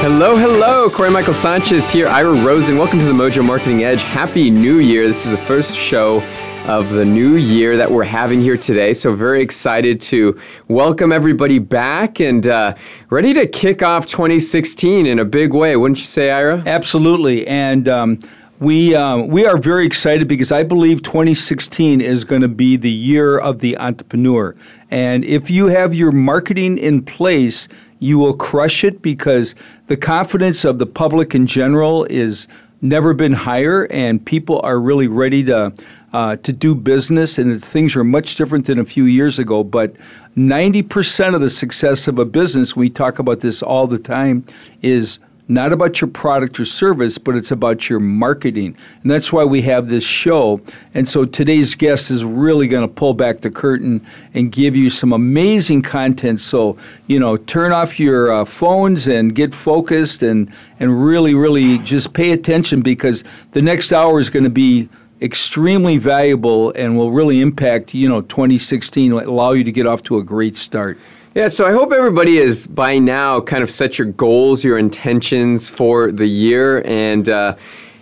Hello, hello. Corey Michael Sanchez here. Ira Rosen. Welcome to the Mojo Marketing Edge. Happy New Year. This is the first show of the new year that we're having here today. So, very excited to welcome everybody back and uh, ready to kick off 2016 in a big way, wouldn't you say, Ira? Absolutely. And um, we, um, we are very excited because I believe 2016 is going to be the year of the entrepreneur. And if you have your marketing in place, you will crush it because the confidence of the public in general is never been higher, and people are really ready to uh, to do business, and things are much different than a few years ago. But 90% of the success of a business, we talk about this all the time, is not about your product or service, but it's about your marketing. And that's why we have this show. And so today's guest is really going to pull back the curtain and give you some amazing content. So, you know, turn off your uh, phones and get focused and, and really, really just pay attention because the next hour is going to be extremely valuable and will really impact, you know, 2016, allow you to get off to a great start. Yeah, so I hope everybody is by now kind of set your goals, your intentions for the year, and uh,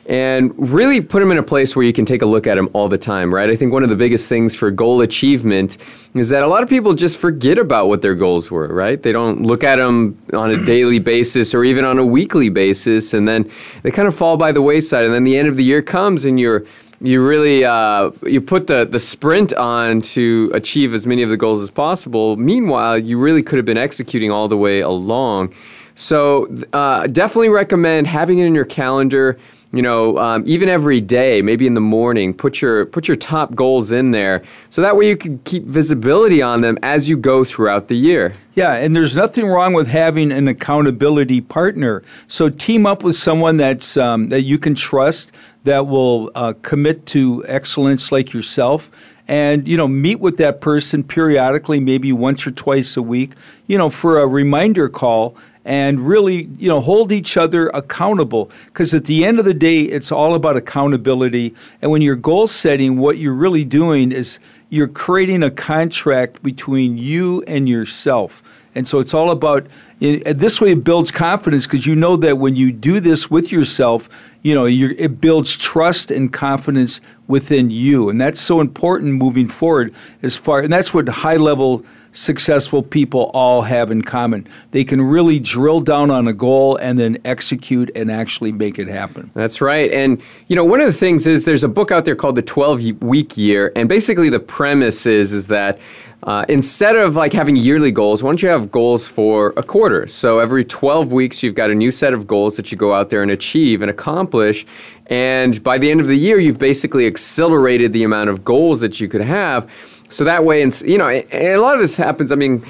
and really put them in a place where you can take a look at them all the time, right? I think one of the biggest things for goal achievement is that a lot of people just forget about what their goals were, right? They don't look at them on a daily basis or even on a weekly basis, and then they kind of fall by the wayside. And then the end of the year comes, and you're you really uh, you put the, the sprint on to achieve as many of the goals as possible. Meanwhile, you really could have been executing all the way along. So uh, definitely recommend having it in your calendar. You know, um, even every day, maybe in the morning, put your put your top goals in there, so that way you can keep visibility on them as you go throughout the year. Yeah, and there's nothing wrong with having an accountability partner. So team up with someone that's um, that you can trust, that will uh, commit to excellence like yourself. And you know meet with that person periodically maybe once or twice a week you know for a reminder call and really you know hold each other accountable. Because at the end of the day it's all about accountability. And when you're goal setting what you're really doing is you're creating a contract between you and yourself and so it's all about this way it builds confidence because you know that when you do this with yourself, you know, it builds trust and confidence within you. And that's so important moving forward as far and that's what high level successful people all have in common. They can really drill down on a goal and then execute and actually make it happen. That's right. And, you know, one of the things is there's a book out there called The 12 Week Year. And basically the premise is, is that uh, instead of like having yearly goals, why don't you have goals for a quarter? So every 12 weeks, you've got a new set of goals that you go out there and achieve and accomplish. And by the end of the year, you've basically accelerated the amount of goals that you could have. So that way, and you know, a lot of this happens. I mean,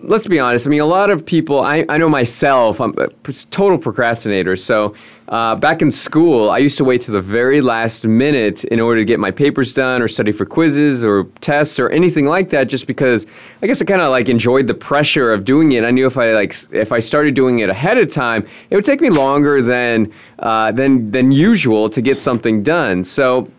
let's be honest. I mean, a lot of people. I, I know myself. I'm a total procrastinator. So uh, back in school, I used to wait to the very last minute in order to get my papers done or study for quizzes or tests or anything like that. Just because I guess I kind of like enjoyed the pressure of doing it. I knew if I like if I started doing it ahead of time, it would take me longer than uh, than than usual to get something done. So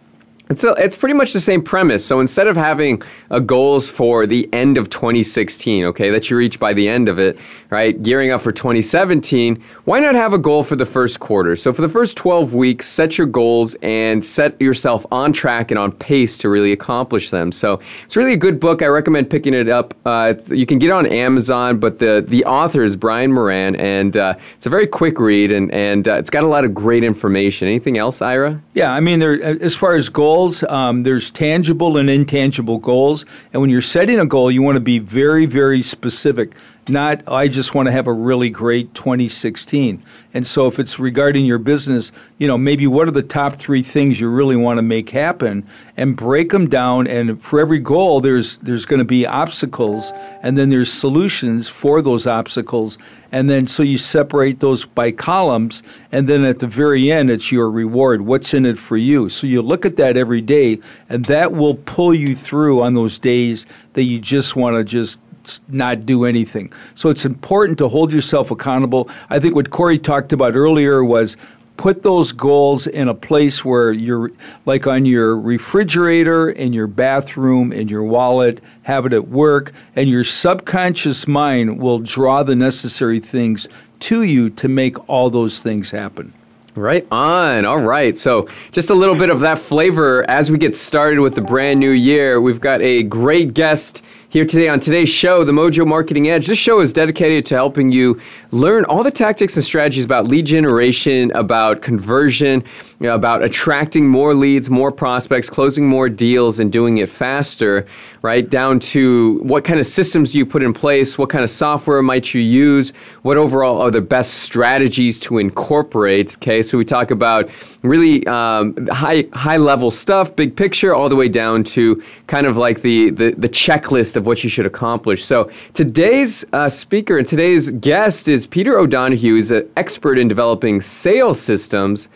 It's, a, it's pretty much the same premise. So instead of having a goals for the end of 2016, okay, that you reach by the end of it, right, gearing up for 2017, why not have a goal for the first quarter? So for the first 12 weeks, set your goals and set yourself on track and on pace to really accomplish them. So it's really a good book. I recommend picking it up. Uh, you can get it on Amazon, but the, the author is Brian Moran, and uh, it's a very quick read, and, and uh, it's got a lot of great information. Anything else, Ira? Yeah, I mean, there, as far as goals, goals, um, there's tangible and intangible goals. And when you're setting a goal, you want to be very, very specific not I just want to have a really great 2016. And so if it's regarding your business, you know, maybe what are the top 3 things you really want to make happen and break them down and for every goal there's there's going to be obstacles and then there's solutions for those obstacles and then so you separate those by columns and then at the very end it's your reward what's in it for you so you look at that every day and that will pull you through on those days that you just want to just not do anything. So it's important to hold yourself accountable. I think what Corey talked about earlier was put those goals in a place where you're like on your refrigerator in your bathroom in your wallet have it at work and your subconscious mind will draw the necessary things to you to make all those things happen Right on. All right. So, just a little bit of that flavor as we get started with the brand new year. We've got a great guest here today on today's show, the Mojo Marketing Edge. This show is dedicated to helping you learn all the tactics and strategies about lead generation, about conversion, you know, about attracting more leads, more prospects, closing more deals, and doing it faster, right? Down to what kind of systems you put in place, what kind of software might you use, what overall are the best strategies to incorporate. Okay, so we talk about really um, high high level stuff, big picture, all the way down to kind of like the the, the checklist of what you should accomplish. So today's uh, speaker and today's guest is Peter O'Donohue. is an expert in developing sales systems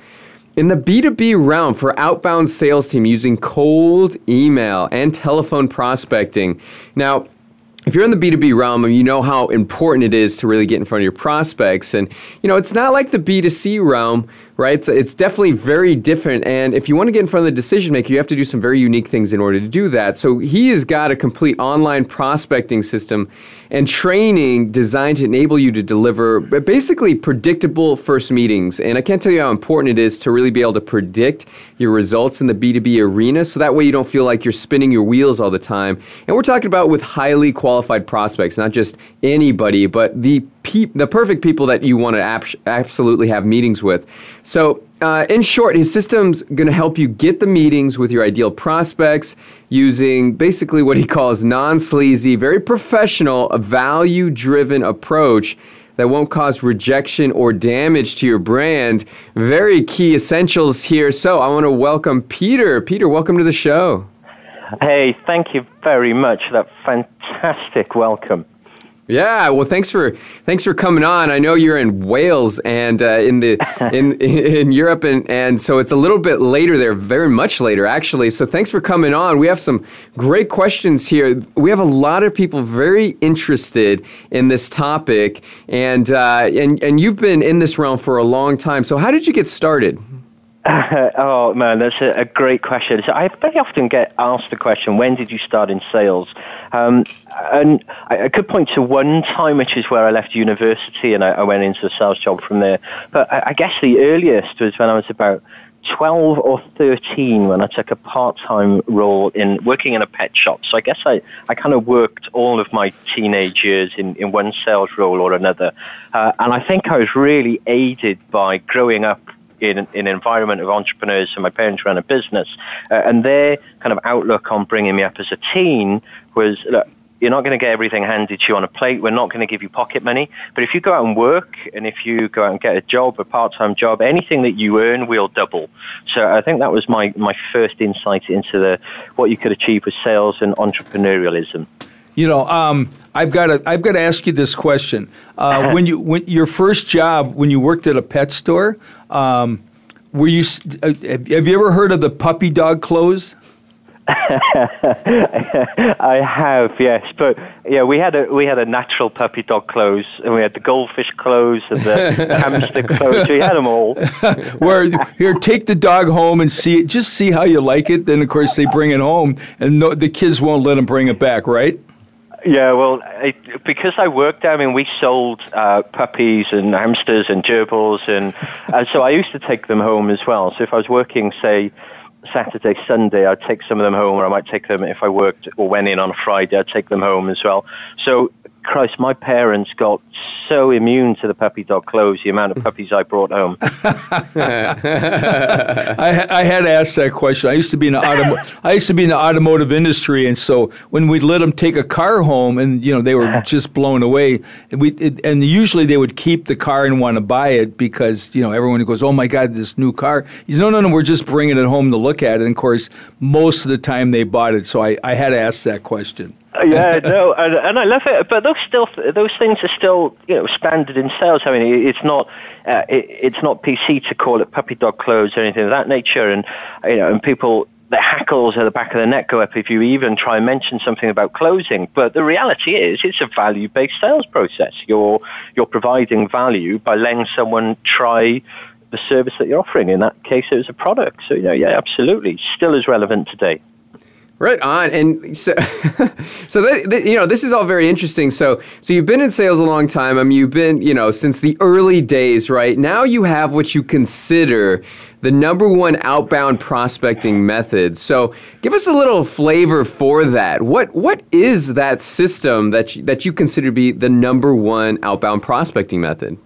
in the B2B realm for outbound sales team using cold email and telephone prospecting. Now, if you're in the B2B realm you know how important it is to really get in front of your prospects, and you know, it's not like the B2C realm right? So it's definitely very different. And if you want to get in front of the decision maker, you have to do some very unique things in order to do that. So he has got a complete online prospecting system and training designed to enable you to deliver basically predictable first meetings. And I can't tell you how important it is to really be able to predict your results in the B2B arena so that way you don't feel like you're spinning your wheels all the time. And we're talking about with highly qualified prospects, not just anybody, but the pe- the perfect people that you want to absolutely have meetings with. So, uh, in short, his system's going to help you get the meetings with your ideal prospects using basically what he calls non sleazy, very professional, value driven approach that won't cause rejection or damage to your brand. Very key essentials here. So, I want to welcome Peter. Peter, welcome to the show. Hey, thank you very much for that fantastic welcome. Yeah, well, thanks for thanks for coming on. I know you're in Wales and uh, in the in in Europe, and and so it's a little bit later there, very much later actually. So thanks for coming on. We have some great questions here. We have a lot of people very interested in this topic, and uh, and and you've been in this realm for a long time. So how did you get started? oh man, that's a, a, great question. So I very often get asked the question, "When did you start in sales?" Um, and I, I, could point to one time, which is where I left university and I, I went into a sales job from there. But I, I, guess the earliest was when I was about 12 or 13 when I took a part-time role in working in a pet shop. So I guess I, I kind of worked all of my teenage years in, in one sales role or another. Uh, and I think I was really aided by growing up in, in an environment of entrepreneurs, so my parents ran a business, uh, and their kind of outlook on bringing me up as a teen was, look, you're not going to get everything handed to you on a plate. We're not going to give you pocket money. But if you go out and work and if you go out and get a job, a part-time job, anything that you earn will double. So I think that was my, my first insight into the, what you could achieve with sales and entrepreneurialism. You know, um, I've got to I've got to ask you this question. Uh, when you when your first job when you worked at a pet store, um, were you uh, have you ever heard of the puppy dog close? I have, yes, but yeah, we had a we had a natural puppy dog close, and we had the goldfish close and the hamster close. We had them all. Where here, take the dog home and see it. Just see how you like it. Then, of course, they bring it home, and no, the kids won't let them bring it back, right? Yeah, well, it, because I worked there, I mean, we sold uh, puppies and hamsters and gerbils, and, and so I used to take them home as well. So if I was working, say, Saturday, Sunday, I'd take some of them home, or I might take them if I worked or went in on a Friday, I'd take them home as well. So Christ, my parents got so immune to the puppy dog close, the amount of puppies I brought home. I, I, had to ask that question. I used to be in the automo- I used to be in the automotive industry, and so when we'd let them take a car home, and you know they were just blown away, and we it, and usually they would keep the car and want to buy it because you know everyone goes, "Oh my God, this new car!" He's no, no, no, we're just bringing it home to look at it. And of course, most of the time they bought it, so I, I had to ask that question. Yeah, no, and, and, I love it. But those still, those things are still, you know, standard in sales. I mean, it's not, uh, it, it's not PC to call it puppy dog close or anything of that nature. And you know, and people, the hackles at the back of the neck go up if you even try and mention something about closing. But the reality is, it's a value-based sales process. You're you're providing value by letting someone try the service that you're offering. In that case, it was a product. So, you know, yeah, absolutely, still as relevant today. Right on, and so, so that, that, you know, this is all very interesting. So, so you've been in sales a long time. I mean, you've been, you know, since the early days, right? Now you have what you consider the number one outbound prospecting method. So, give us a little flavor for that. What what is that system that you, that you consider to be the number one outbound prospecting method?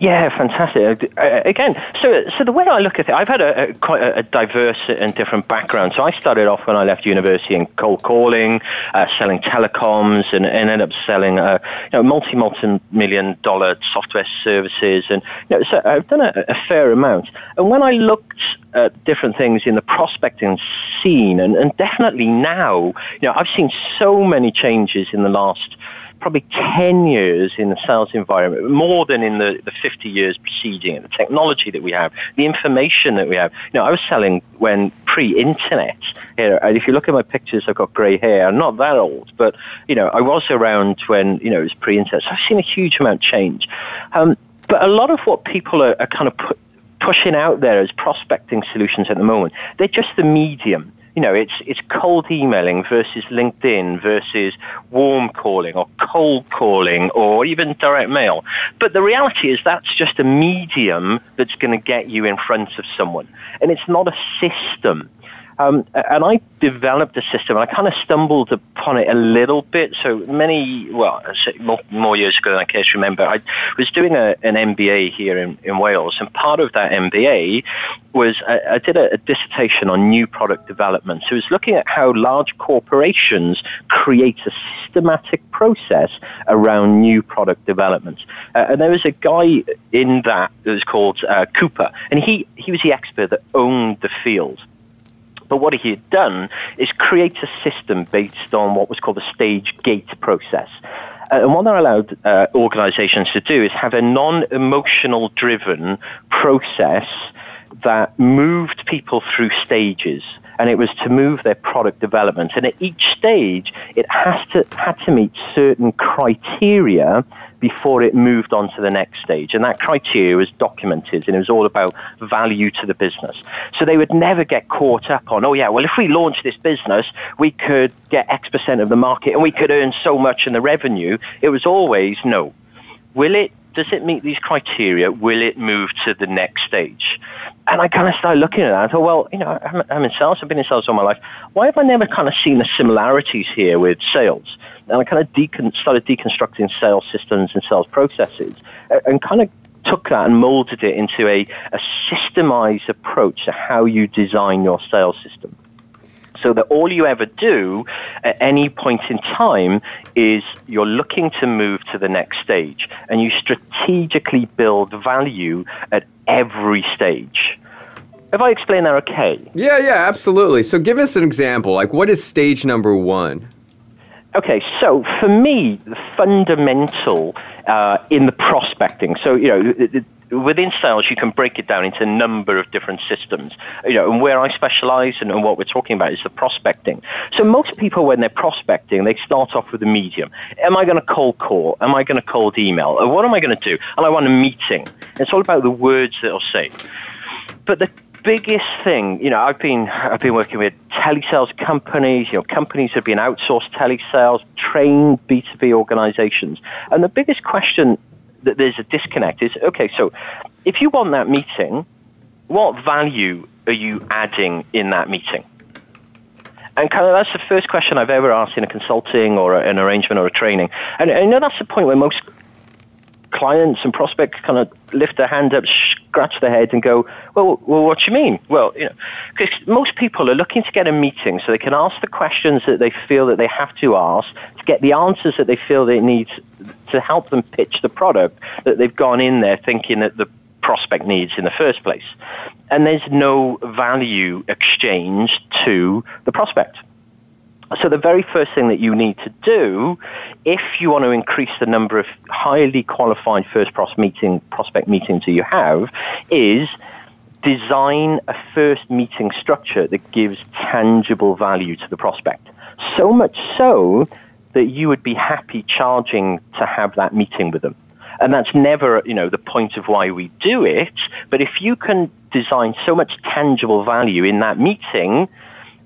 Yeah, fantastic. Uh, again, so so the way I look at it, I've had a, a quite a, a, diverse and different background. So I started off when I left university in cold calling, uh, selling telecoms, and, and ended up selling uh, you know multi multi million dollar software services, and you know, so I've done a, a fair amount. And when I looked at different things in the prospecting scene, and, and definitely now, you know, I've seen so many changes in the last probably 10 years in the sales environment, more than in the, the 50 years preceding it, the technology that we have, the information that we have. You know, I was selling when pre-internet. And if you look at my pictures, I've got grey hair. I'm not that old, but, you know, I was around when, you know, it was pre-internet. So I've seen a huge amount change. Um, but a lot of what people are, are kind of put, pushing out there as prospecting solutions at the moment, they're just the medium you know, it's, it's cold emailing versus LinkedIn versus warm calling or cold calling or even direct mail. But the reality is that's just a medium that's going to get you in front of someone. And it's not a system. Um, and I developed a system, and I kind of stumbled upon it a little bit. So many, well, more, more years ago than I to remember, I was doing a, an MBA here in, in Wales, and part of that MBA was I, I did a, a, dissertation on new product development. So it was looking at how large corporations create a systematic process around new product development. Uh, and there was a guy in that that was called uh, Cooper, and he, he was the expert that owned the field. But what he had done is create a system based on what was called the stage gate process. Uh, and what that allowed uh, organizations to do is have a non-emotional driven process that moved people through stages and it was to move their product development. And at each stage, it has to, had to meet certain criteria before it moved on to the next stage. And that criteria was documented and it was all about value to the business. So they would never get caught up on, oh yeah, well if we launch this business, we could get X percent of the market and we could earn so much in the revenue. It was always, no. Will it does it meet these criteria? Will it move to the next stage? And I kind of started looking at that. I thought, well, you know, I'm, in sales. I've been in sales all my life. Why have I never kind of seen the similarities here with sales? And I kind of decon- started deconstructing sales systems and sales processes and kind of took that and molded it into a, a systemized approach to how you design your sales system so that all you ever do at any point in time is you're looking to move to the next stage and you strategically build value at every stage. If I explain that okay? Yeah, yeah, absolutely. So give us an example. Like, what is stage number one? Okay, so for me, the fundamental uh, in the prospecting, so, you know, within sales, you can break it down into a number of different systems. You know, and where I specialize and, and what we're talking about is the prospecting. So most people, when they're prospecting, they start off with a medium. Am I going to cold call? Am I going to cold email? Or what am I going to do? And I want a meeting. It's all about the words that I'll say. But the biggest thing, you know, I've been I've been working with telesales companies, you know, companies that have been outsourced telesales, trained B2B organizations. And the biggest question that there's a disconnect is okay, so if you want that meeting, what value are you adding in that meeting? And kind of that's the first question I've ever asked in a consulting or an arrangement or a training. And I know that's the point where most clients and prospects kind of lift their hand up, scratch their head, and go, "Well, well, what do you mean?" Well, you know, because most people are looking to get a meeting so they can ask the questions that they feel that they have to ask to get the answers that they feel they need to help them pitch the product that they've gone in there thinking that the prospect needs in the first place. And there's no value exchange to the prospect. So the very first thing that you need to do, if you want to increase the number of highly qualified first pros meeting, prospect meetings that you have, is design a first meeting structure that gives tangible value to the prospect. So much so that you would be happy charging to have that meeting with them. And that's never, you know, the point of why we do it. But if you can design so much tangible value in that meeting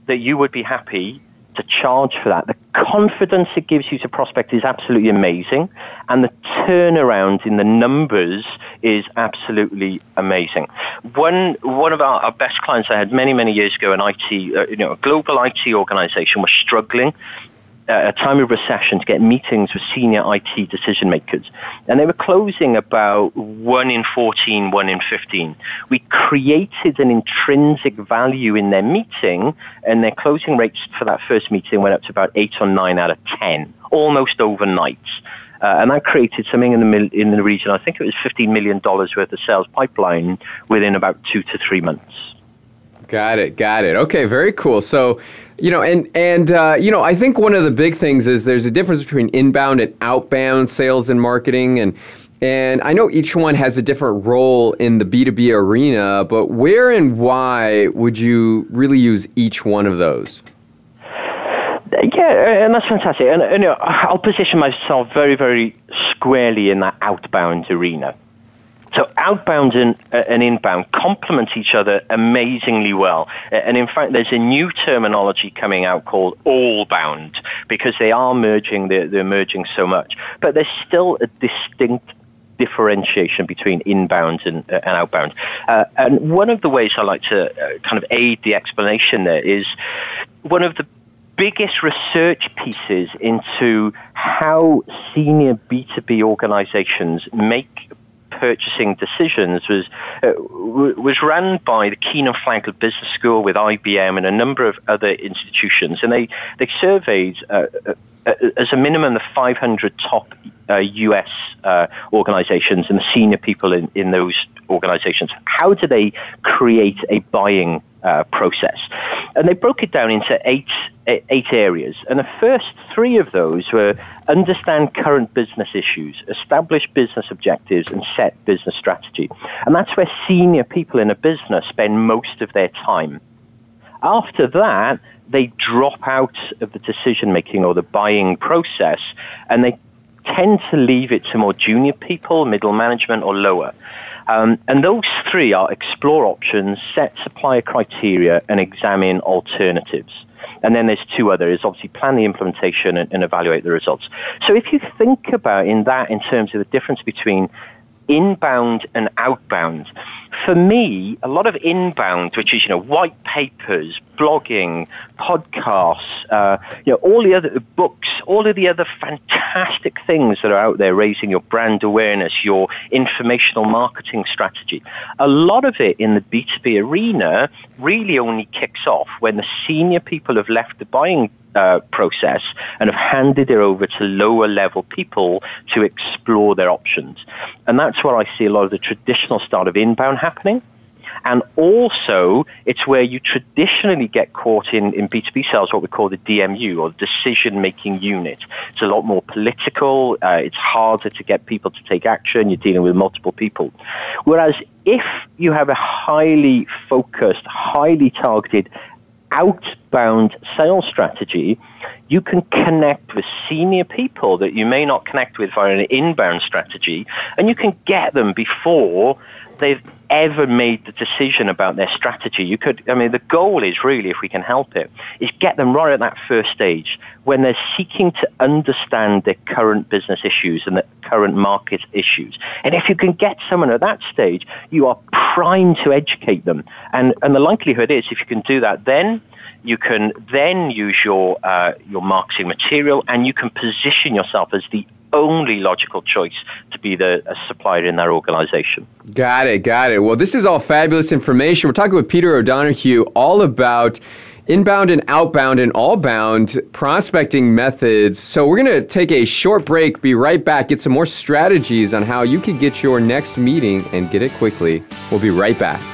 that you would be happy to charge for that. The confidence it gives you to prospect is absolutely amazing, and the turnaround in the numbers is absolutely amazing. One one of our, our best clients I had many many years ago, an IT, uh, you know, a global IT organization was struggling a time of recession to get meetings with senior IT decision makers. And they were closing about 1 in 14, 1 in 15. We created an intrinsic value in their meeting, and their closing rates for that first meeting went up to about 8 or 9 out of 10, almost overnight. Uh, and that created something in the, in the region, I think it was $15 million worth of sales pipeline within about two to three months. Got it, got it. Okay, very cool. So, you know, and and uh, you know, I think one of the big things is there's a difference between inbound and outbound sales and marketing, and and I know each one has a different role in the B2B arena, but where and why would you really use each one of those? Yeah, and that's fantastic. And, and you know, I'll position myself very, very squarely in that outbound arena. So outbound and, uh, and inbound complement each other amazingly well. And in fact, there's a new terminology coming out called all bound because they are merging, they're, they're merging so much. But there's still a distinct differentiation between inbound and, uh, and outbound. Uh, and one of the ways I like to uh, kind of aid the explanation there is one of the biggest research pieces into how senior B2B organizations make purchasing decisions was uh, was run by the Kenan Flagler Business School with IBM and a number of other institutions, and they they surveyed. Uh, uh, as a minimum, the 500 top uh, U.S. Uh, organizations and the senior people in, in those organizations. How do they create a buying uh, process? And they broke it down into eight eight areas. And the first three of those were understand current business issues, establish business objectives, and set business strategy. And that's where senior people in a business spend most of their time. After that, they drop out of the decision making or the buying process and they tend to leave it to more junior people, middle management, or lower. Um, and those three are explore options, set supplier criteria, and examine alternatives. And then there's two others, obviously plan the implementation and, and evaluate the results. So if you think about in that in terms of the difference between inbound and outbound. For me, a lot of inbound, which is, you know, white papers, blogging, podcasts, uh, you know, all the other books, all of the other fantastic things that are out there raising your brand awareness, your informational marketing strategy. A lot of it in the B2B arena really only kicks off when the senior people have left the buying uh, process and have handed it over to lower level people to explore their options. And that's where I see a lot of the traditional style of inbound happening. And also, it's where you traditionally get caught in, in B2B sales, what we call the DMU or decision-making unit. It's a lot more political. Uh, it's harder to get people to take action. You're dealing with multiple people. Whereas if you have a highly focused, highly targeted outbound sales strategy, you can connect with senior people that you may not connect with via an inbound strategy, and you can get them before they've ever made the decision about their strategy. You could, I mean, the goal is really, if we can help it, is get them right at that first stage when they're seeking to understand their current business issues and the current market issues. And if you can get someone at that stage, you are primed to educate them. And, and the likelihood is, if you can do that, then you can then use your uh, your marketing material and you can position yourself as the only logical choice to be the supplier in their organization. Got it, got it. Well, this is all fabulous information. We're talking with Peter O'Donohue all about inbound and outbound and all-bound prospecting methods. So we're going to take a short break, be right back, get some more strategies on how you can get your next meeting and get it quickly. We'll be right back.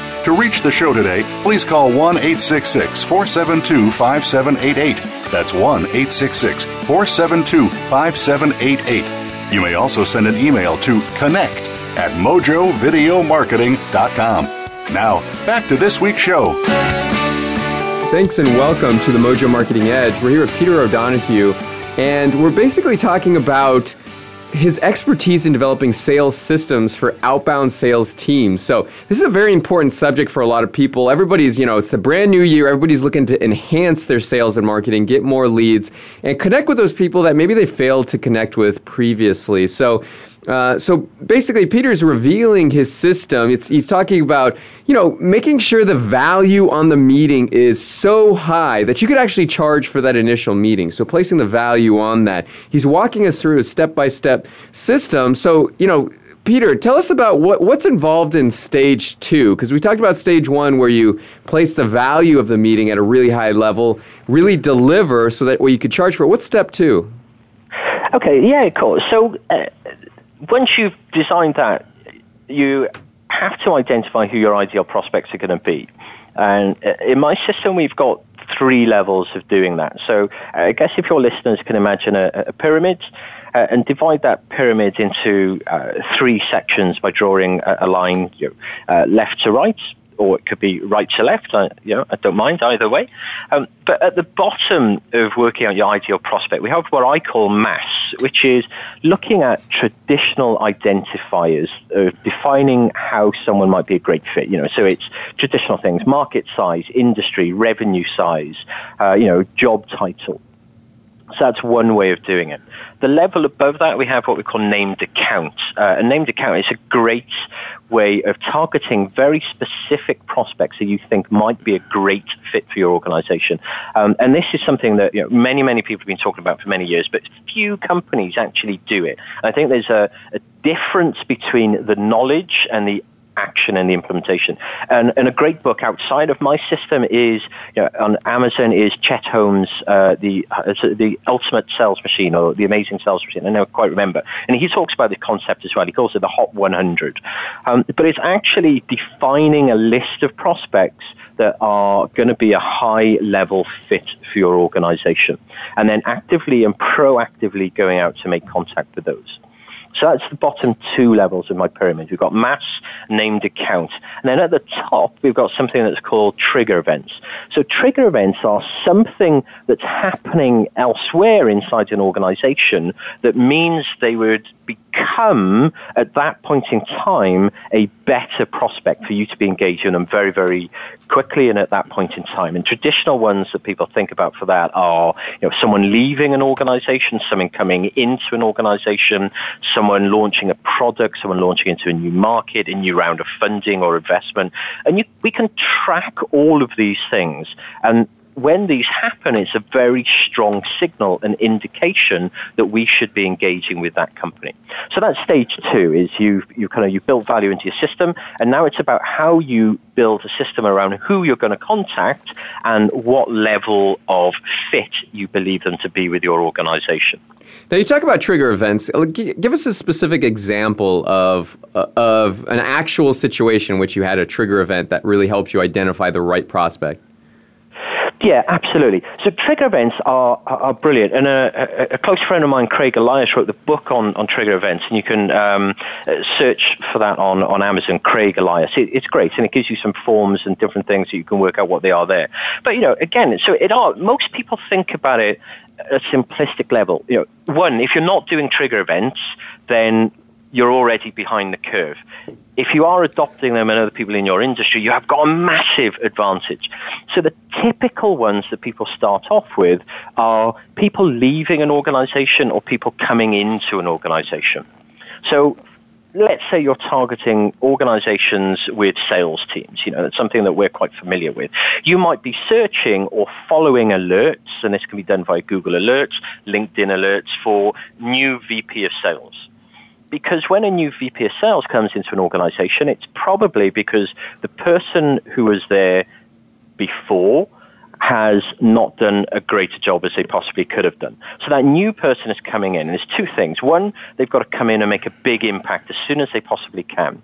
To reach the show today, please call 1 866 472 5788. That's 1 866 472 5788. You may also send an email to connect at mojovideomarketing.com. Now, back to this week's show. Thanks and welcome to the Mojo Marketing Edge. We're here with Peter O'Donohue, and we're basically talking about his expertise in developing sales systems for outbound sales teams. So, this is a very important subject for a lot of people. Everybody's, you know, it's a brand new year. Everybody's looking to enhance their sales and marketing, get more leads, and connect with those people that maybe they failed to connect with previously. So, uh, so basically, Peter's revealing his system. It's, he's talking about, you know, making sure the value on the meeting is so high that you could actually charge for that initial meeting. So placing the value on that. He's walking us through a step-by-step system. So, you know, Peter, tell us about what, what's involved in stage two, because we talked about stage one where you place the value of the meeting at a really high level, really deliver so that way you could charge for it. What's step two? Okay, yeah, cool. So uh, once you've designed that, you have to identify who your ideal prospects are going to be. And uh, in my system, we've got three levels of doing that. So I guess if your listeners can imagine a, a pyramid, uh, and divide that pyramid into uh, three sections by drawing a, a line you know, uh, left to right, or it could be right to left. I, you know, I don't mind either way. Um, but at the bottom of working out your ideal prospect, we have what I call mass, which is looking at traditional identifiers of defining how someone might be a great fit. You know, so it's traditional things: market size, industry, revenue size, uh, you know, job title. So that's one way of doing it. The level above that, we have what we call named accounts. Uh, a named account is a great way of targeting very specific prospects that you think might be a great fit for your organization. Um, and this is something that you know, many, many people have been talking about for many years, but few companies actually do it. I think there's a, a difference between the knowledge and the action and the implementation. And, and a great book outside of my system is you know, on Amazon is Chet Holmes, uh, the uh, the ultimate sales machine or the amazing sales machine. I never quite remember. And he talks about the concept as well. He calls it the Hot 100. Um, but it's actually defining a list of prospects that are going to be a high level fit for your organization, and then actively and proactively going out to make contact with those. So that's the bottom two levels of my pyramid. We've got mass, named account. And then at the top, we've got something that's called trigger events. So trigger events are something that's happening elsewhere inside an organization that means they would become, at that point in time, a better prospect for you to be engaged in them very, very quickly and at that point in time. And traditional ones that people think about for that are, you know, someone leaving an organization, someone coming into an organization, someone launching a product, someone launching into a new market, a new round of funding or investment. And you, we can track all of these things. And when these happen, it's a very strong signal and indication that we should be engaging with that company. So that's stage two is you you kind of you build value into your system, and now it's about how you build a system around who you're going to contact and what level of fit you believe them to be with your organization. Now you talk about trigger events. Uh, give us a specific example of uh, of an actual situation in which you had a trigger event that really helps you identify the right prospect. Yeah, absolutely. So trigger events are, are, brilliant. And a, a, close friend of mine, Craig Elias, wrote the book on, on trigger events, and you can um, search for that on, on Amazon, Craig Elias. It, it's great, and it gives you some forms and different things so you can work out what they are there. But, you know, again, so it are, most people think about it at a simplistic level. You know, one, if you're not doing trigger events, then you're already behind the curve. If you are adopting them and other people in your industry, you have got a massive advantage. So the typical ones that people start off with are people leaving an organization or people coming into an organization. So let's say you're targeting organizations with sales teams, you know, that's something that we're quite familiar with. You might be searching or following alerts, and this can be done via Google Alerts, LinkedIn Alerts for new VP of sales because when a new VP of sales comes into an organization, it's probably because the person who was there before has not done a greater job as they possibly could have done. So that new person is coming in, and there's two things. One, they've got to come in and make a big impact as soon as they possibly can.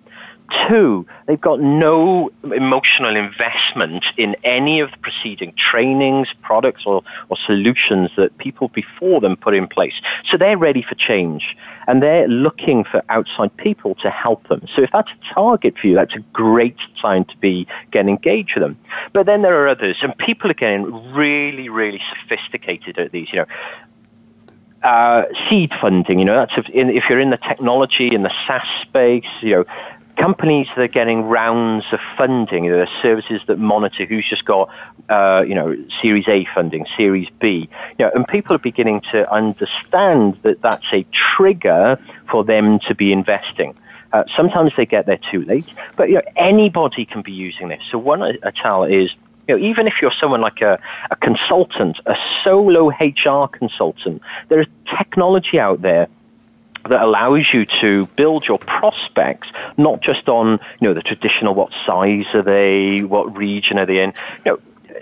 Two, they've got no emotional investment in any of the preceding trainings, products, or, or solutions that people before them put in place. So they're ready for change and they're looking for outside people to help them. So if that's a target for you, that's a great time to be getting engaged with them. But then there are others, and people are getting really, really sophisticated at these. You know, uh, seed funding, you know, that's if, in, if, you're in the technology, in the SaaS space, you know, companies that are getting rounds of funding, there are services that monitor who's just got, uh, you know, Series A funding, Series B, you know, and people are beginning to understand that that's a trigger for them to be investing. Uh, sometimes they get there too late, but you know, anybody can be using this. So one I, I tell is, you know, even if you're someone like a, a consultant, a solo HR consultant, there is technology out there that allows you to build your prospects not just on you know the traditional what size are they, what region are they in. You know,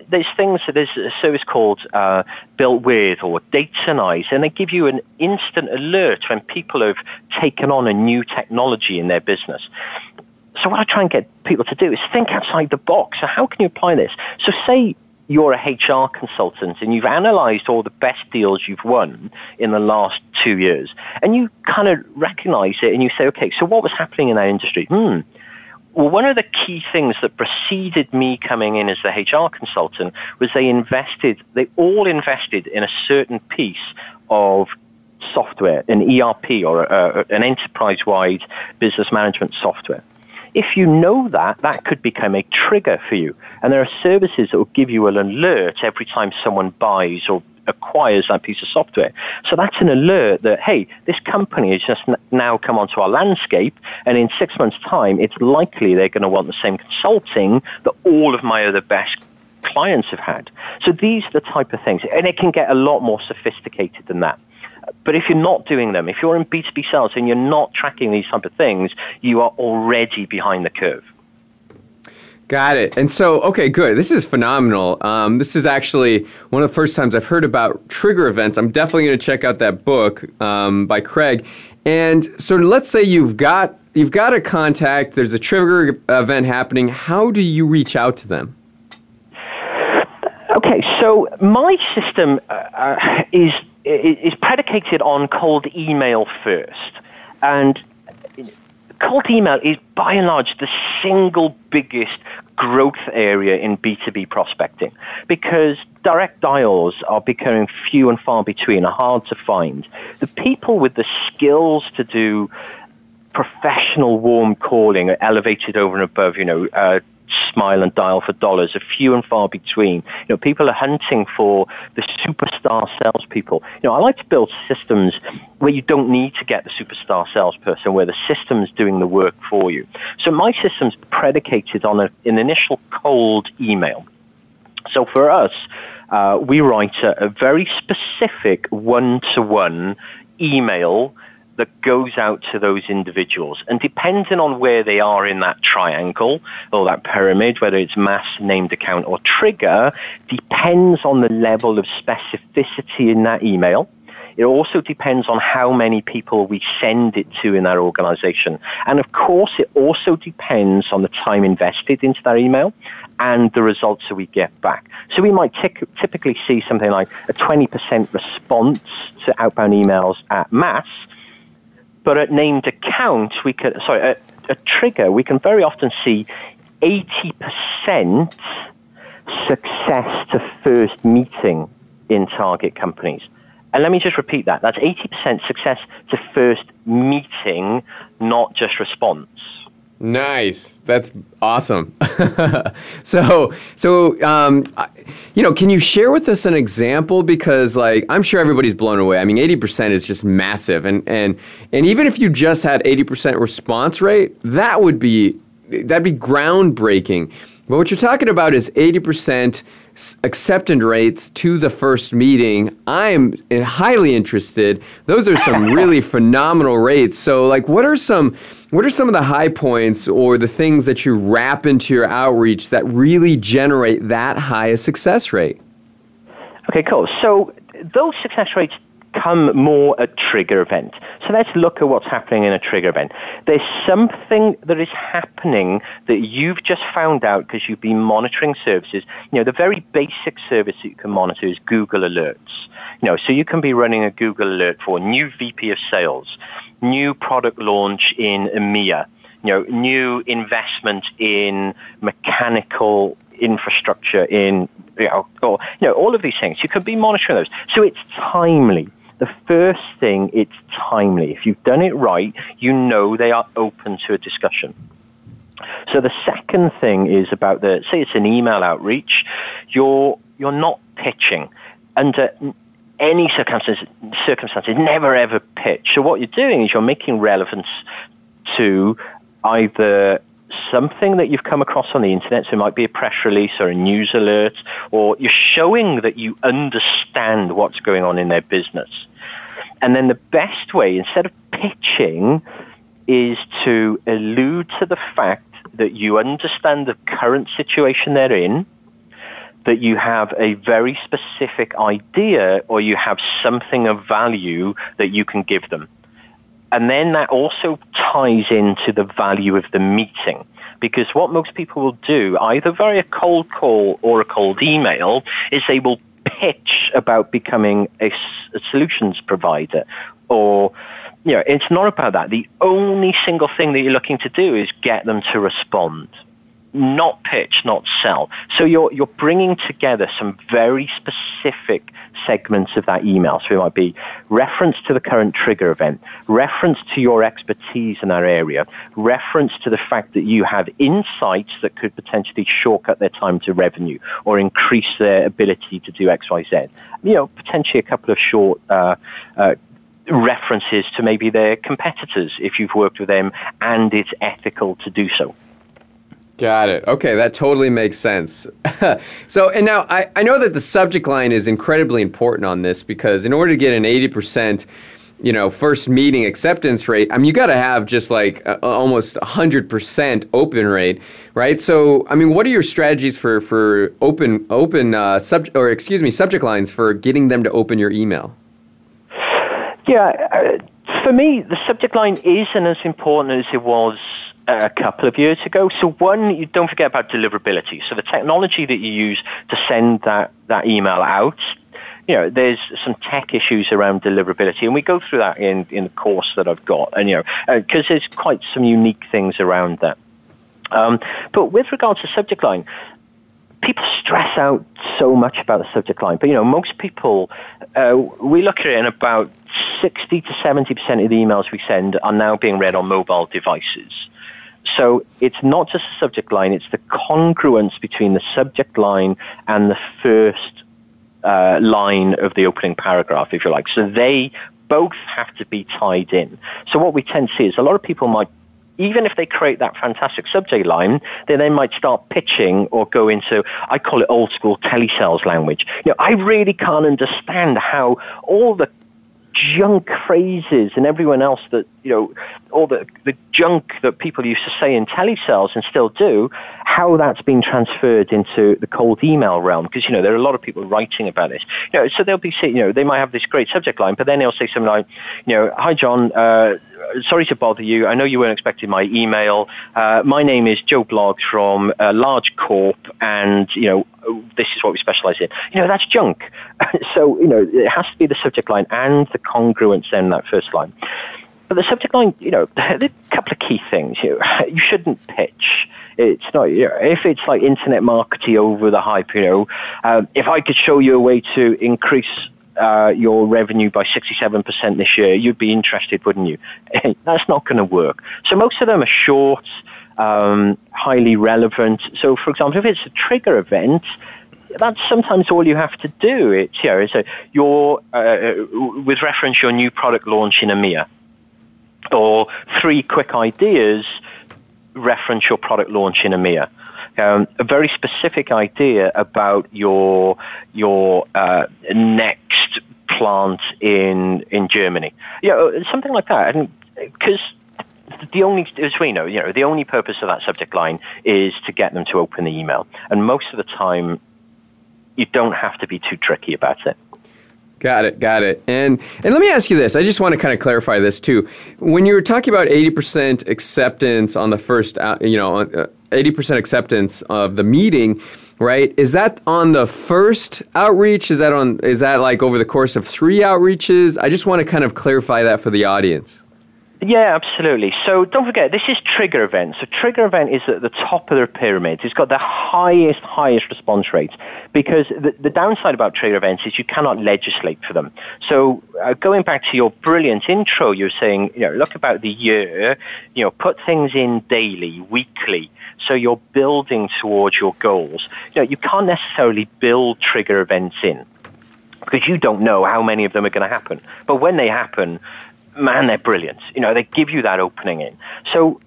there's things, that there's a service called uh, BuiltWith or Datanyze, and they give you an instant alert when people have taken on a new technology in their business. So what I try and get people to do is think outside the box. So how can you apply this? So say you're a HR consultant and you've analyzed all the best deals you've won in the last two years, and you kind of recognize it and you say, okay, so what was happening in that industry? Hmm. Well, one of the key things that preceded me coming in as the HR consultant was they invested, they all invested in a certain piece of software, an ERP or a, an enterprise-wide business management software. If you know that, that could become a trigger for you. And there are services that will give you an alert every time someone buys or acquires that piece of software. So that's an alert that, hey, this company has just now come onto our landscape, and in six months' time, it's likely they're going to want the same consulting that all of my other best clients have had. So these are the type of things, and it can get a lot more sophisticated than that. But if you're not doing them, if you're in B2B sales and you're not tracking these type of things, you are already behind the curve. Got it. And so, okay, good. This is phenomenal. Um, this is actually one of the first times I've heard about trigger events. I'm definitely going to check out that book um, by Craig. And so, let's say you've got you've got a contact. There's a trigger event happening. How do you reach out to them? Okay, so my system uh, uh is is predicated on cold email first. And cold email is by and large the single biggest growth area in B2B prospecting because direct dials are becoming few and far between, are hard to find. The people with the skills to do professional warm calling are elevated over and above, you know, uh, smile and dial for dollars are few and far between. You know, people are hunting for the superstar salespeople. You know, I like to build systems where you don't need to get the superstar salesperson, where the system's doing the work for you. So my system's predicated on a, an initial cold email. So for us, uh, we write a, a very specific one-to-one email that goes out to those individuals. And depending on where they are in that triangle or that pyramid, whether it's mass, named account, or trigger, depends on the level of specificity in that email. It also depends on how many people we send it to in our organization. And of course, it also depends on the time invested into that email and the results that we get back. So we might t- typically see something like a 20% response to outbound emails at mass, but at named account, we could, sorry, at a trigger, we can very often see 80% success to first meeting in target companies. And let me just repeat that. That's 80% success to first meeting, not just response. Nice. That's awesome. so, so um, you know, can you share with us an example? Because, like, I'm sure everybody's blown away. I mean, 80% is just massive, and and and even if you just had 80% response rate, that would be that'd be groundbreaking. But what you're talking about is 80% acceptance rates to the first meeting. I'm highly interested. Those are some really phenomenal rates. So, like, what are some what are some of the high points or the things that you wrap into your outreach that really generate that high a success rate? Okay, cool. So those success rates come more a trigger event. So let's look at what's happening in a trigger event. There's something that is happening that you've just found out because you've been monitoring services. You know, the very basic service that you can monitor is Google Alerts. You know, so you can be running a Google Alert for new VP of sales, new product launch in EMEA, you know, new investment in mechanical infrastructure in you know, or, you know, all of these things. You could be monitoring those. So it's timely. The first thing, it's timely. If you've done it right, you know they are open to a discussion. So the second thing is about the, say it's an email outreach, you're, you're not pitching. Under any circumstances, circumstances, never ever pitch. So what you're doing is you're making relevance to either something that you've come across on the internet, so it might be a press release or a news alert, or you're showing that you understand what's going on in their business. And then the best way, instead of pitching, is to allude to the fact that you understand the current situation they're in, that you have a very specific idea or you have something of value that you can give them. And then that also ties into the value of the meeting. Because what most people will do, either via a cold call or a cold email, is they will pitch about becoming a, a solutions provider or you know, it's not about that. The only single thing that you're looking to do is get them to respond not pitch, not sell. So you're, you're bringing together some very specific segments of that email. So it might be reference to the current trigger event, reference to your expertise in that area, reference to the fact that you have insights that could potentially shortcut their time to revenue or increase their ability to do X, Y, Z. You know, potentially a couple of short, uh, uh, references to maybe their competitors if you've worked with them and it's ethical to do so. Got it. Okay, that totally makes sense. so, and now I, I know that the subject line is incredibly important on this because in order to get an 80%, you know, first meeting acceptance rate, I mean, you got to have just like a, almost 100% open rate, right? So, I mean, what are your strategies for, for open, open uh, subject, or excuse me, subject lines for getting them to open your email? Yeah, uh, for me, the subject line isn't as important as it was a couple of years ago. So one, you don't forget about deliverability. So the technology that you use to send that, that email out, you know, there's some tech issues around deliverability, and we go through that in, in the course that I've got, and you know, because uh, there's quite some unique things around that. Um, but with regards to subject line, people stress out so much about the subject line, but you know, most people, uh, we look at it and about 60 to 70% of the emails we send are now being read on mobile devices. So it's not just the subject line, it's the congruence between the subject line and the first uh, line of the opening paragraph, if you like. So they both have to be tied in. So what we tend to see is a lot of people might even if they create that fantastic subject line, then they might start pitching or go into, I call it old school telesales language. You know, I really can't understand how all the junk phrases and everyone else that, you know, all the, the junk that people used to say in telesales and still do, how that's been transferred into the cold email realm. Because, you know, there are a lot of people writing about this. You know, so they'll be, you know, they might have this great subject line, but then they'll say something like, you know, hi John, uh, sorry to bother you. I know you weren't expecting my email. Uh, my name is Joe Bloggs from a large corp, and you know this is what we specialize in. You know that's junk. so you know it has to be the subject line and the congruence in that first line. But the subject line, you know, a couple of key things. You, know, you shouldn't pitch. It's not, you know, if it's like internet marketing over the hype, you know, um, if I could show you a way to increase uh, your revenue by 67% this year, you'd be interested, wouldn't you? That's not going to work. So most of them are short, um, highly relevant. So, for example, if it's a trigger event, that's sometimes all you have to do. It's you know, your uh, with reference your new product launch in EMEA, or three quick ideas reference your product launch in EMEA um, a very specific idea about your your uh, next plant in in Germany. Yeah, uh, something like that. And because the only, as we know, you know, the only purpose of that subject line is to get them to open the email. And most of the time, you don't have to be too tricky about it. Got it, got it. And and let me ask you this. I just want to kind of clarify this too. When you were talking about 80% acceptance on the first, uh, you know, uh, 80% acceptance of the meeting, right? Is that on the first outreach? Is that on is that like over the course of 3 outreaches? I just want to kind of clarify that for the audience. Yeah, absolutely. So don't forget, this is trigger event. So trigger event is at the top of the pyramid. It's got the highest, highest response rates because the, the downside about trigger events is you cannot legislate for them. So uh, going back to your brilliant intro, you're saying, you know, look about the year, you know, put things in daily, weekly. So you're building towards your goals. You know, you can't necessarily build trigger events in because you don't know how many of them are going to happen. But when they happen, man, they're brilliant. You know, they give you that opening in. So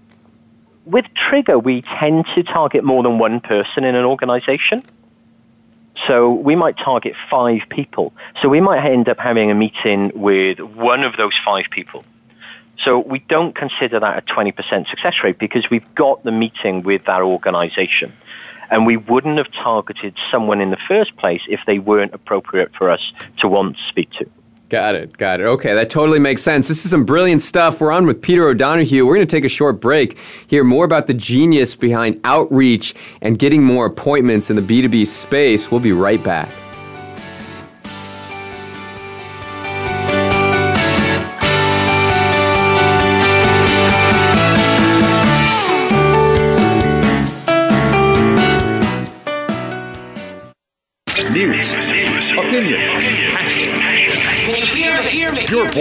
with Trigger, we tend to target more than one person in an organization. So we might target five people. So we might end up having a meeting with one of those five people. So we don't consider that a 20% success rate because we've got the meeting with that organization. And we wouldn't have targeted someone in the first place if they weren't appropriate for us to want to speak to. Got it. Got it. Okay, that totally makes sense. This is some brilliant stuff. We're on with Peter O'Donohue. We're going to take a short break, hear more about the genius behind outreach and getting more appointments in the B2B space. We'll be right back.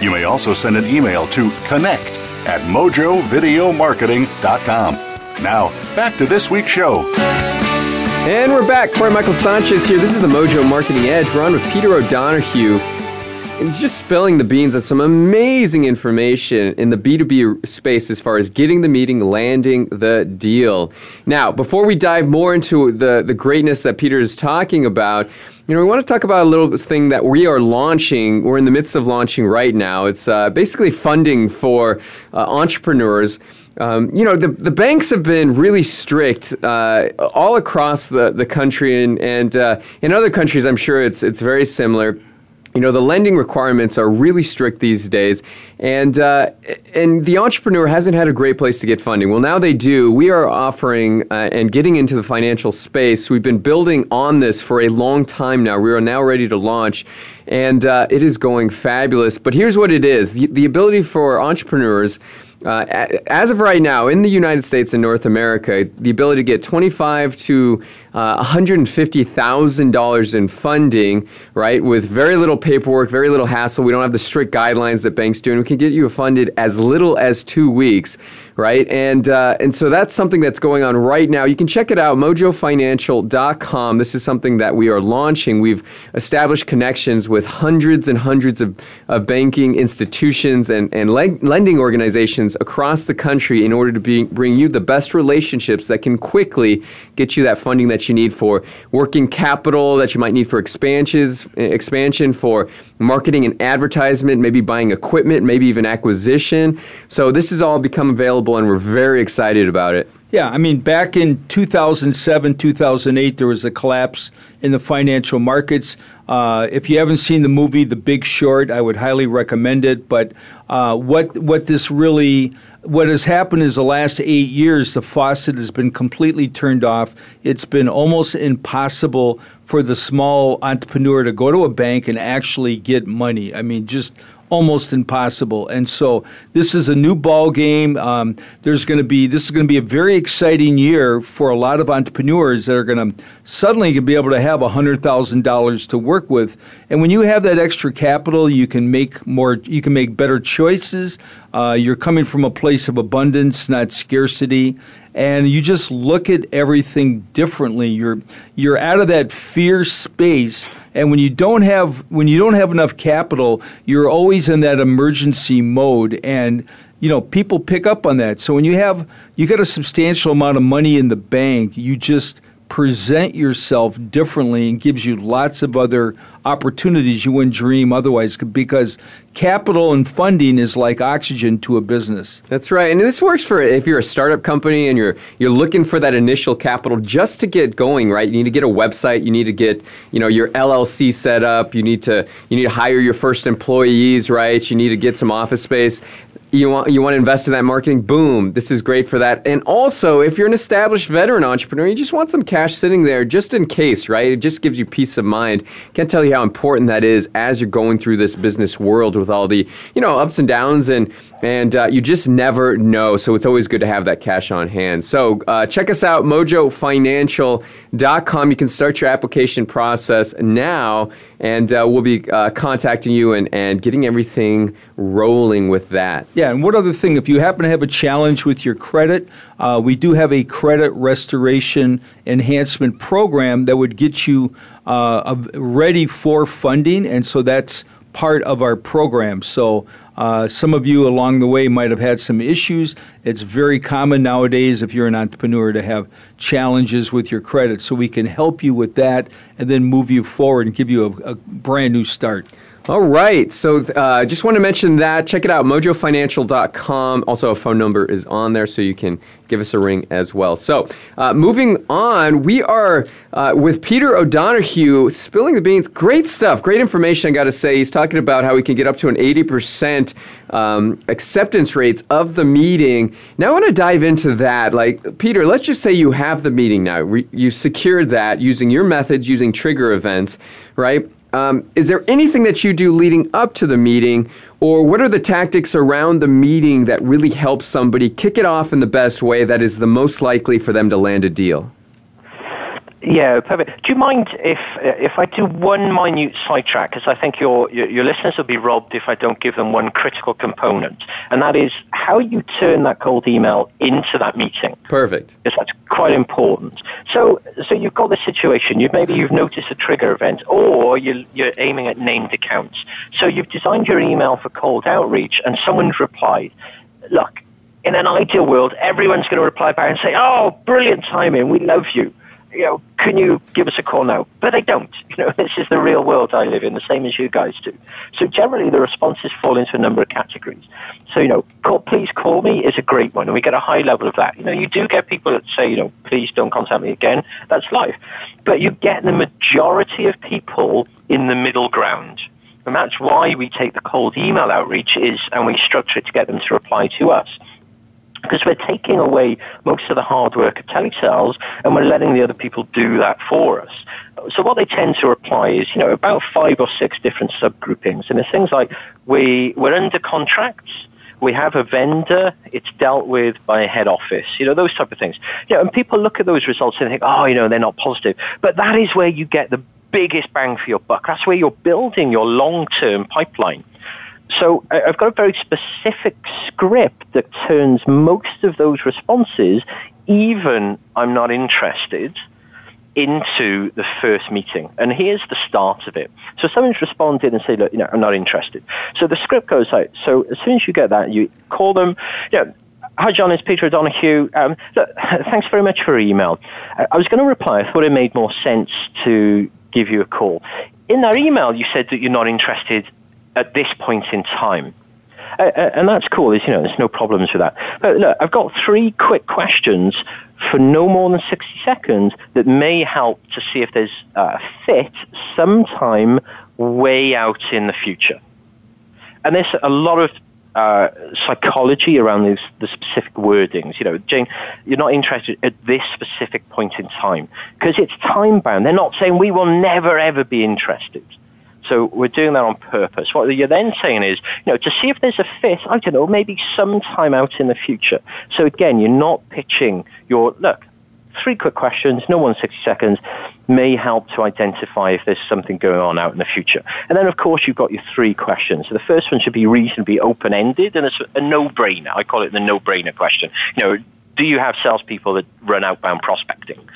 You may also send an email to connect at mojovideomarketing.com. Now, back to this week's show. And we're back. Corey Michael Sanchez here. This is the Mojo Marketing Edge. We're on with Peter O'Donohue. He's just spilling the beans on some amazing information in the B2B space as far as getting the meeting, landing the deal. Now, before we dive more into the, the greatness that Peter is talking about, you know, we want to talk about a little thing that we are launching. We're in the midst of launching right now. It's uh, basically funding for uh, entrepreneurs. Um, you know, the, the banks have been really strict uh, all across the, the country, and, and uh, in other countries, I'm sure it's, it's very similar. You know, the lending requirements are really strict these days, and uh, and the entrepreneur hasn't had a great place to get funding. Well, now they do. We are offering uh, and getting into the financial space. We've been building on this for a long time now. We are now ready to launch, and uh, it is going fabulous. But here's what it is: the, the ability for entrepreneurs. Uh, as of right now, in the United States and North America, the ability to get twenty-five to uh, one hundred and fifty thousand dollars in funding, right, with very little paperwork, very little hassle. We don't have the strict guidelines that banks do, and we can get you funded as little as two weeks, right? And uh, and so that's something that's going on right now. You can check it out, MojoFinancial.com. This is something that we are launching. We've established connections with hundreds and hundreds of, of banking institutions and and le- lending organizations across the country in order to be, bring you the best relationships that can quickly get you that funding that you need for working capital that you might need for expansions, expansion for marketing and advertisement, maybe buying equipment, maybe even acquisition. So this has all become available, and we're very excited about it. Yeah, I mean, back in 2007, 2008, there was a collapse in the financial markets. Uh, if you haven't seen the movie The Big Short, I would highly recommend it. But uh, what what this really what has happened is the last eight years, the faucet has been completely turned off. It's been almost impossible for the small entrepreneur to go to a bank and actually get money. I mean, just almost impossible. And so this is a new ball game. Um, there's going to be this is going to be a very exciting year for a lot of entrepreneurs that are going to suddenly be able to have hundred thousand dollars to work with. And when you have that extra capital, you can make more. You can make better choices. Uh, you're coming from a place of abundance, not scarcity, and you just look at everything differently. You're you're out of that fear space, and when you don't have when you don't have enough capital, you're always in that emergency mode, and you know people pick up on that. So when you have you got a substantial amount of money in the bank, you just present yourself differently and gives you lots of other opportunities you wouldn't dream otherwise because capital and funding is like oxygen to a business. That's right. And this works for if you're a startup company and you're you're looking for that initial capital just to get going, right? You need to get a website, you need to get, you know, your LLC set up, you need to you need to hire your first employees, right? You need to get some office space you want you want to invest in that marketing boom this is great for that. And also if you're an established veteran entrepreneur you just want some cash sitting there just in case right? It just gives you peace of mind. Can't tell you how important that is as you're going through this business world with all the you know ups and downs and and uh, you just never know so it's always good to have that cash on hand. So uh, check us out mojofinancial.com you can start your application process now and uh, we'll be uh, contacting you and, and getting everything rolling with that. Yeah, and one other thing, if you happen to have a challenge with your credit, uh, we do have a credit restoration enhancement program that would get you uh, ready for funding, and so that's part of our program. So uh, some of you along the way might have had some issues. It's very common nowadays if you're an entrepreneur to have challenges with your credit. So we can help you with that and then move you forward and give you a, a brand new start. All right. So I uh, just want to mention that. Check it out, mojofinancial.com. Also, a phone number is on there, so you can give us a ring as well. So, uh, moving on, we are uh, with Peter O'Donohue spilling the beans. Great stuff, great information, I got to say. He's talking about how we can get up to an 80% um, acceptance rates of the meeting. Now, I want to dive into that. Like, Peter, let's just say you have the meeting now. Re- you secured that using your methods, using trigger events, right? Um, is there anything that you do leading up to the meeting, or what are the tactics around the meeting that really helps somebody kick it off in the best way that is the most likely for them to land a deal? Yeah, perfect. Do you mind if uh, if I do one minute sidetrack? Because I think your, your, your listeners will be robbed if I don't give them one critical component, and that is how you turn that cold email into that meeting. Perfect. Because that's quite important. So so you've got this situation. You maybe you've noticed a trigger event, or you you're aiming at named accounts. So you've designed your email for cold outreach, and someone's replied, "Look." In an ideal world, everyone's going to reply back and say, "Oh, brilliant timing! We love you." You know, can you give us a call now? But they don't. You know, this is the real world I live in, the same as you guys do. So generally, the responses fall into a number of categories. So, you know, call, please call me is a great one, and we get a high level of that. You know, you do get people that say, you know, please don't contact me again. That's life. But you get the majority of people in the middle ground. And that's why we take the cold email outreach is, and we structure it to get them to reply to us because we're taking away most of the hard work of telesales and we're letting the other people do that for us. So what they tend to reply is, you know, about five or six different subgroupings. And it's things like we, we're under contracts, we have a vendor, it's dealt with by a head office, you know, those type of things. You know, and people look at those results and think, oh, you know, they're not positive. But that is where you get the biggest bang for your buck. That's where you're building your long-term pipeline. So I've got a very specific script that turns most of those responses, even I'm not interested, into the first meeting. And here's the start of it. So someone's responded and said, look, you know, I'm not interested. So the script goes out. So as soon as you get that, you call them, you know, Hi, John. It's Peter O'Donohue. Um, thanks very much for your email. I was going to reply. I thought it made more sense to give you a call. In that email, you said that you're not interested at this point in time. and that's cool. There's, you know, there's no problems with that. But look, I've got three quick questions for no more than 60 seconds that may help to see if there's a fit sometime way out in the future. And there's a lot of uh, psychology around these, the specific wordings. You know, Jane, you're not interested at this specific point in time because it's time bound. They're not saying we will never ever be interested. So we're doing that on purpose. What you're then saying is, you know, to see if there's a fit, I don't know, maybe sometime out in the future. So again, you're not pitching your, look, three quick questions, no than 60 seconds, may help to identify if there's something going on out in the future. And then, of course, you've got your three questions. So the first one should be reasonably open-ended, and it's a no-brainer. I call it the no-brainer question. You know, do you have salespeople that run outbound prospecting?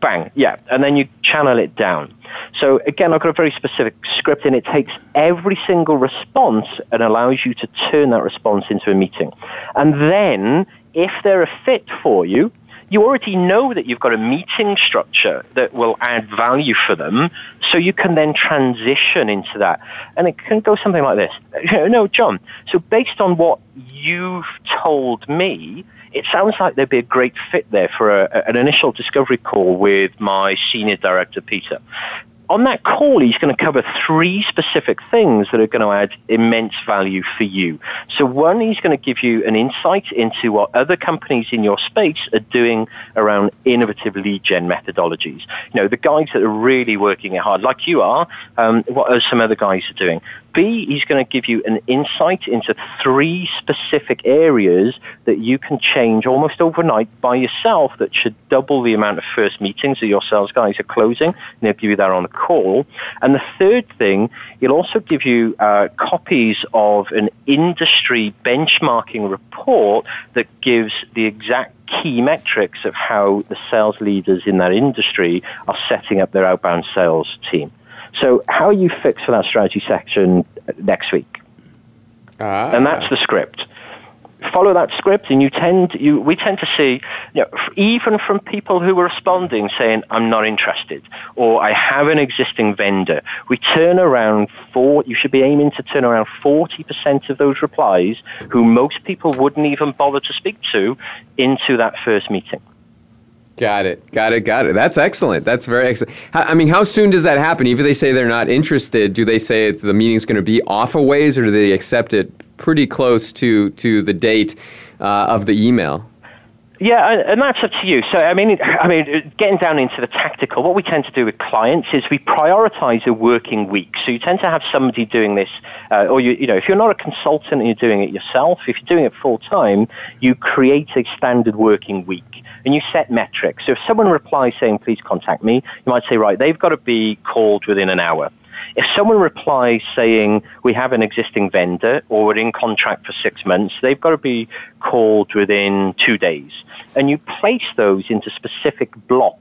Bang, yeah. And then you channel it down. So again, I've got a very specific script and it takes every single response and allows you to turn that response into a meeting. And then if they're a fit for you, you already know that you've got a meeting structure that will add value for them, so you can then transition into that. And it can go something like this. No, John, so based on what you've told me, it sounds like there'd be a great fit there for a, an initial discovery call with my senior director, Peter on that call, he's going to cover three specific things that are going to add immense value for you. So one, he's going to give you an insight into what other companies in your space are doing around innovative lead gen methodologies. You know, the guys that are really working it hard, like you are, um, what are some other guys are doing? B, he's going to give you an insight into three specific areas that you can change almost overnight by yourself that should double the amount of first meetings that your sales guys are closing. And he'll give you that on the call. And the third thing, he'll also give you uh, copies of an industry benchmarking report that gives the exact key metrics of how the sales leaders in that industry are setting up their outbound sales team. So how are you fixed for that strategy section next week? Ah. And that's the script. Follow that script, and you tend you we tend to see you know, even from people who are responding saying I'm not interested or I have an existing vendor. We turn around four. You should be aiming to turn around forty percent of those replies, who most people wouldn't even bother to speak to, into that first meeting. Got it. Got it. Got it. That's excellent. That's very excellent. I mean, how soon does that happen? Even if they say they're not interested, do they say it's, the meeting's going to be off a ways, or do they accept it pretty close to to the date uh, of the email? Yeah, and that's up to you. So, I mean, I mean, getting down into the tactical, what we tend to do with clients is we prioritize a working week. So, you tend to have somebody doing this, uh, or you, you know, if you're not a consultant and you're doing it yourself, if you're doing it full time, you create a standard working week and you set metrics. So if someone replies saying, please contact me, you might say, right, they've got to be called within an hour. If someone replies saying, we have an existing vendor or we're in contract for six months, they've got to be called within two days. And you place those into specific blocks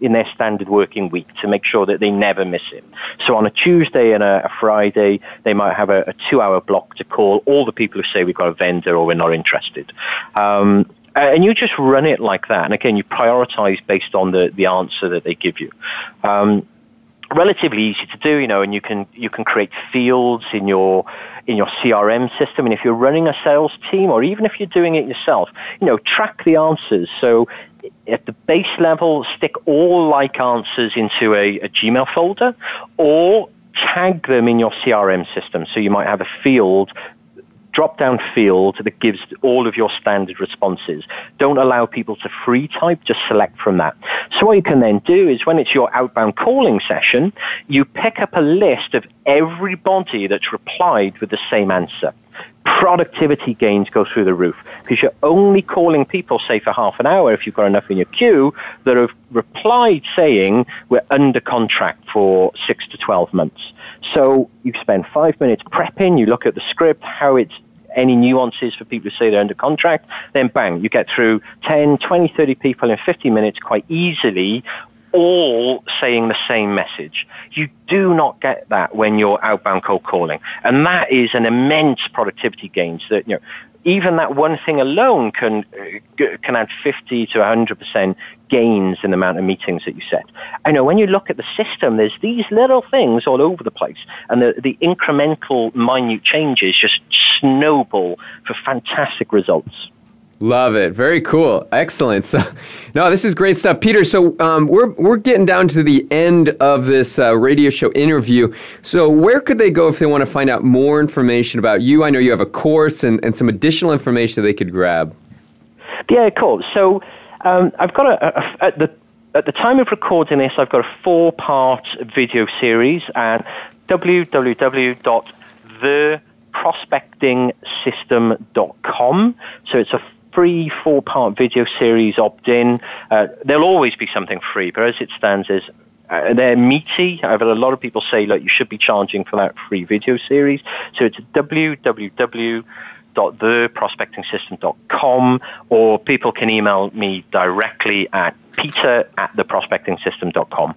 in their standard working week to make sure that they never miss it. So on a Tuesday and a, a Friday, they might have a, a two-hour block to call all the people who say we've got a vendor or we're not interested. Um, and you just run it like that. And again, you prioritize based on the, the answer that they give you. Um, relatively easy to do, you know, and you can you can create fields in your in your CRM system. And if you're running a sales team, or even if you're doing it yourself, you know, track the answers. So at the base level, stick all like answers into a, a Gmail folder, or tag them in your CRM system. So you might have a field drop-down field that gives all of your standard responses. Don't allow people to free type, just select from that. So what you can then do is when it's your outbound calling session, you pick up a list of everybody that's replied with the same answer productivity gains go through the roof because you're only calling people, say, for half an hour if you've got enough in your queue that have replied saying we're under contract for six to 12 months. So you spend five minutes prepping, you look at the script, how it's any nuances for people to say they're under contract, then bang, you get through 10, 20, 30 people in 50 minutes quite easily all saying the same message. You do not get that when you're outbound cold calling. And that is an immense productivity gains that, you know, even that one thing alone can, uh, can add 50 to 100% gains in the amount of meetings that you set. I know when you look at the system, there's these little things all over the place, and the, the incremental, minute changes just snowball for fantastic results. Love it. Very cool. Excellent. So, no, this is great stuff, Peter. So, um, we're we're getting down to the end of this uh, radio show interview. So, where could they go if they want to find out more information about you? I know you have a course and, and some additional information they could grab. Yeah, cool. So, um, I've got a, a, at the at the time of recording this, I've got a four-part video series at www.theprospectingsystem.com. So it's a free four-part video series opt-in. Uh, there'll always be something free, but as it stands is uh, they're meaty. I've had a lot of people say, look, you should be charging for that free video series. So it's www.theprospectingsystem.com or people can email me directly at peter at theprospectingsystem.com.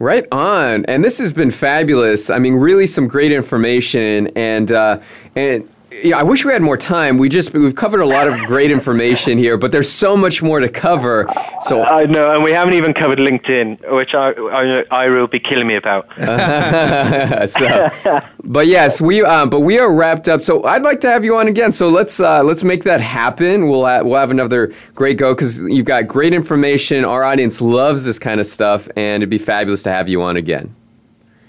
Right on, and this has been fabulous. I mean, really, some great information, and uh, and yeah, I wish we had more time. We just we've covered a lot of great information here, but there's so much more to cover. So I know, and we haven't even covered LinkedIn, which I I, I will be killing me about. so, but yes, we uh, but we are wrapped up. So I'd like to have you on again. So let's uh, let's make that happen. We'll uh, we'll have another great go because you've got great information. Our audience loves this kind of stuff, and it'd be fabulous to have you on again.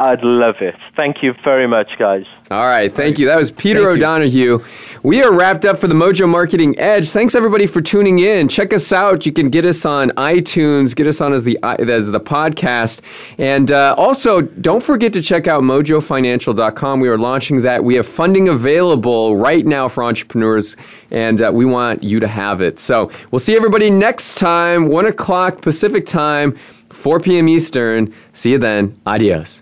I'd love it. Thank you very much, guys. All right, thank you. That was Peter thank O'Donohue. You. We are wrapped up for the Mojo Marketing Edge. Thanks everybody for tuning in. Check us out. You can get us on iTunes, get us on as the as the podcast, and uh, also don't forget to check out MojoFinancial.com. We are launching that. We have funding available right now for entrepreneurs, and uh, we want you to have it. So we'll see everybody next time, one o'clock Pacific time, 4 p.m. Eastern. See you then. Adios.